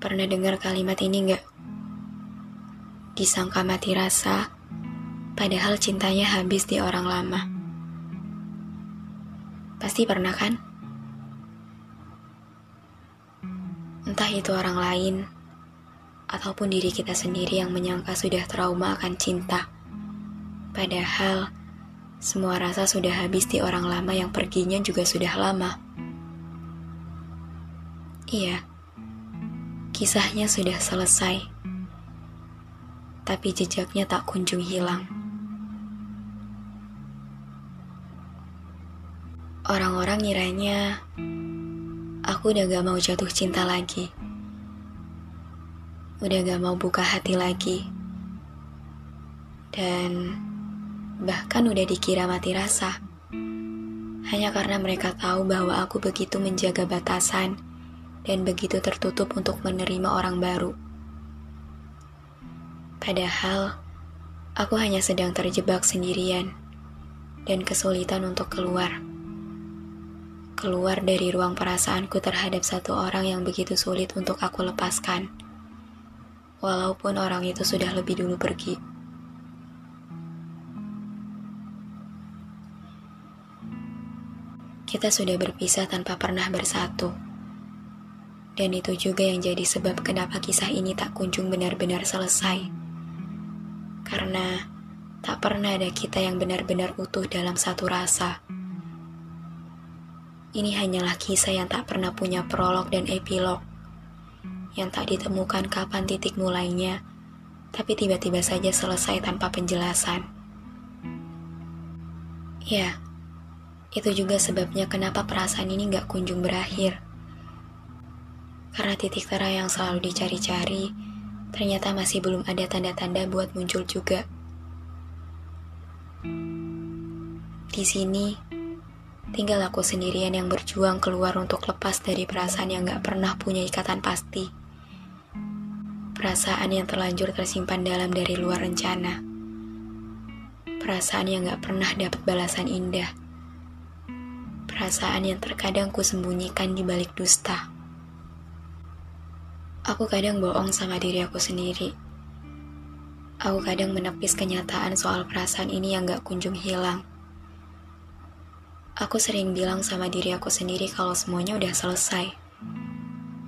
Pernah dengar kalimat ini nggak? Disangka mati rasa, padahal cintanya habis di orang lama. Pasti pernah kan? Entah itu orang lain, ataupun diri kita sendiri yang menyangka sudah trauma akan cinta. Padahal, semua rasa sudah habis di orang lama yang perginya juga sudah lama. Iya, kisahnya sudah selesai, tapi jejaknya tak kunjung hilang. Orang-orang ngiranya aku udah gak mau jatuh cinta lagi, udah gak mau buka hati lagi, dan bahkan udah dikira mati rasa. Hanya karena mereka tahu bahwa aku begitu menjaga batasan dan begitu tertutup untuk menerima orang baru. Padahal, aku hanya sedang terjebak sendirian dan kesulitan untuk keluar. Keluar dari ruang perasaanku terhadap satu orang yang begitu sulit untuk aku lepaskan. Walaupun orang itu sudah lebih dulu pergi. Kita sudah berpisah tanpa pernah bersatu. Dan itu juga yang jadi sebab kenapa kisah ini tak kunjung benar-benar selesai. Karena tak pernah ada kita yang benar-benar utuh dalam satu rasa. Ini hanyalah kisah yang tak pernah punya prolog dan epilog. Yang tak ditemukan kapan titik mulainya, tapi tiba-tiba saja selesai tanpa penjelasan. Ya, itu juga sebabnya kenapa perasaan ini gak kunjung berakhir. Karena titik terang yang selalu dicari-cari, ternyata masih belum ada tanda-tanda buat muncul juga. Di sini, tinggal aku sendirian yang berjuang keluar untuk lepas dari perasaan yang gak pernah punya ikatan pasti. Perasaan yang terlanjur tersimpan dalam dari luar rencana. Perasaan yang gak pernah dapat balasan indah. Perasaan yang terkadang ku sembunyikan di balik dusta. Aku kadang bohong sama diri aku sendiri. Aku kadang menepis kenyataan soal perasaan ini yang gak kunjung hilang. Aku sering bilang sama diri aku sendiri kalau semuanya udah selesai.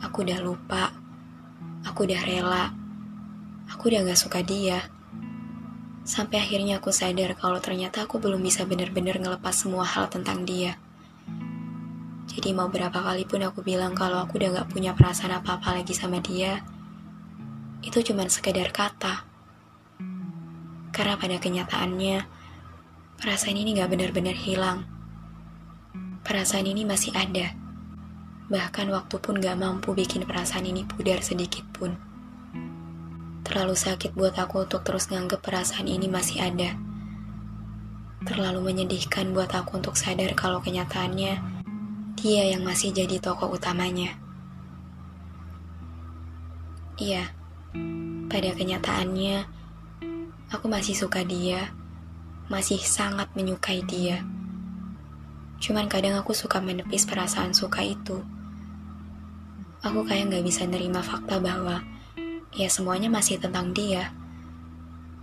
Aku udah lupa. Aku udah rela. Aku udah gak suka dia. Sampai akhirnya aku sadar kalau ternyata aku belum bisa benar-benar ngelepas semua hal tentang dia. Jadi mau berapa kali pun aku bilang kalau aku udah gak punya perasaan apa-apa lagi sama dia, itu cuma sekedar kata. Karena pada kenyataannya, perasaan ini gak benar-benar hilang. Perasaan ini masih ada. Bahkan waktu pun gak mampu bikin perasaan ini pudar sedikit pun. Terlalu sakit buat aku untuk terus nganggep perasaan ini masih ada. Terlalu menyedihkan buat aku untuk sadar kalau kenyataannya dia yang masih jadi tokoh utamanya. Iya, pada kenyataannya, aku masih suka dia, masih sangat menyukai dia. Cuman kadang aku suka menepis perasaan suka itu. Aku kayak gak bisa nerima fakta bahwa ya semuanya masih tentang dia.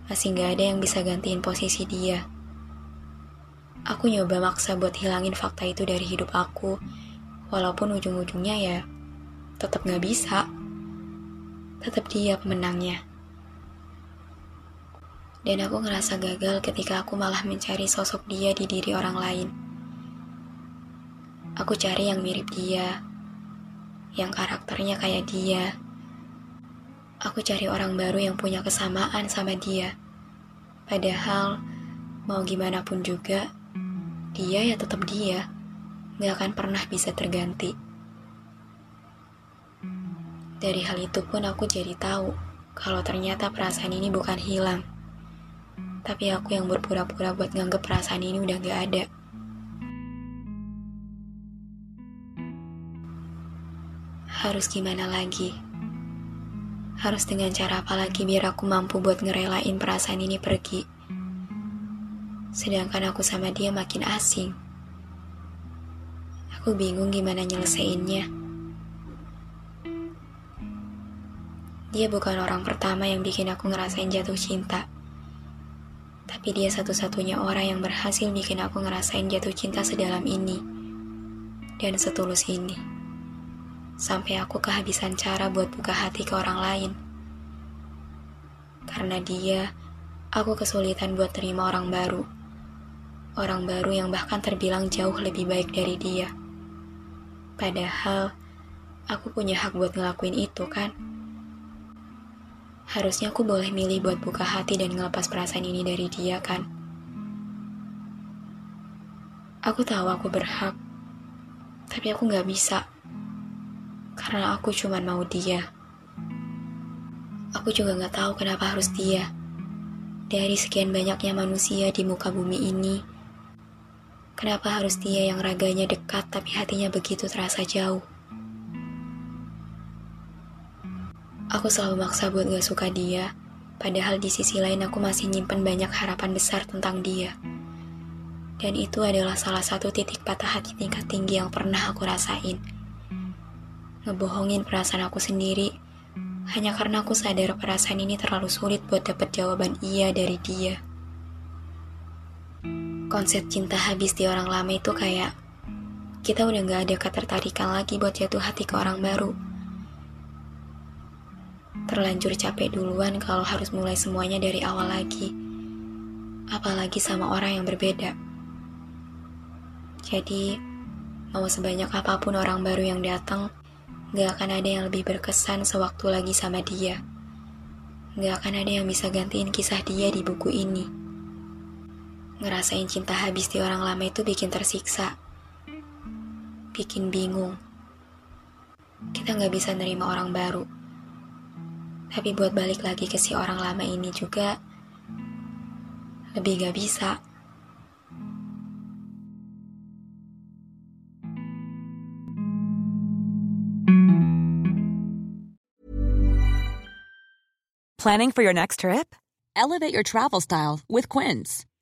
Masih gak ada yang bisa gantiin posisi dia. Aku nyoba maksa buat hilangin fakta itu dari hidup aku, walaupun ujung-ujungnya ya tetap gak bisa. Tetap dia pemenangnya. Dan aku ngerasa gagal ketika aku malah mencari sosok dia di diri orang lain. Aku cari yang mirip dia, yang karakternya kayak dia. Aku cari orang baru yang punya kesamaan sama dia. Padahal, mau gimana pun juga, dia ya tetap dia. Gak akan pernah bisa terganti. Dari hal itu pun aku jadi tahu kalau ternyata perasaan ini bukan hilang. Tapi aku yang berpura-pura buat nganggep perasaan ini udah gak ada. Harus gimana lagi? Harus dengan cara apa lagi biar aku mampu buat ngerelain perasaan ini pergi? Sedangkan aku sama dia makin asing. Aku bingung gimana nyelesainnya. Dia bukan orang pertama yang bikin aku ngerasain jatuh cinta. Tapi dia satu-satunya orang yang berhasil bikin aku ngerasain jatuh cinta sedalam ini. Dan setulus ini sampai aku kehabisan cara buat buka hati ke orang lain. Karena dia, aku kesulitan buat terima orang baru. Orang baru yang bahkan terbilang jauh lebih baik dari dia. Padahal, aku punya hak buat ngelakuin itu kan? Harusnya aku boleh milih buat buka hati dan ngelepas perasaan ini dari dia kan? Aku tahu aku berhak, tapi aku gak bisa karena aku cuma mau dia. Aku juga gak tahu kenapa harus dia. Dari sekian banyaknya manusia di muka bumi ini, kenapa harus dia yang raganya dekat tapi hatinya begitu terasa jauh? Aku selalu maksa buat gak suka dia, padahal di sisi lain aku masih nyimpen banyak harapan besar tentang dia. Dan itu adalah salah satu titik patah hati tingkat tinggi yang pernah aku rasain ngebohongin perasaan aku sendiri hanya karena aku sadar perasaan ini terlalu sulit buat dapat jawaban iya dari dia. Konsep cinta habis di orang lama itu kayak kita udah gak ada ketertarikan lagi buat jatuh hati ke orang baru. Terlanjur capek duluan kalau harus mulai semuanya dari awal lagi. Apalagi sama orang yang berbeda. Jadi, mau sebanyak apa pun orang baru yang datang, Gak akan ada yang lebih berkesan sewaktu lagi sama dia. Gak akan ada yang bisa gantiin kisah dia di buku ini. Ngerasain cinta habis di orang lama itu bikin tersiksa. Bikin bingung. Kita gak bisa nerima orang baru. Tapi buat balik lagi ke si orang lama ini juga, lebih gak bisa. Planning for your next trip? Elevate your travel style with Quince.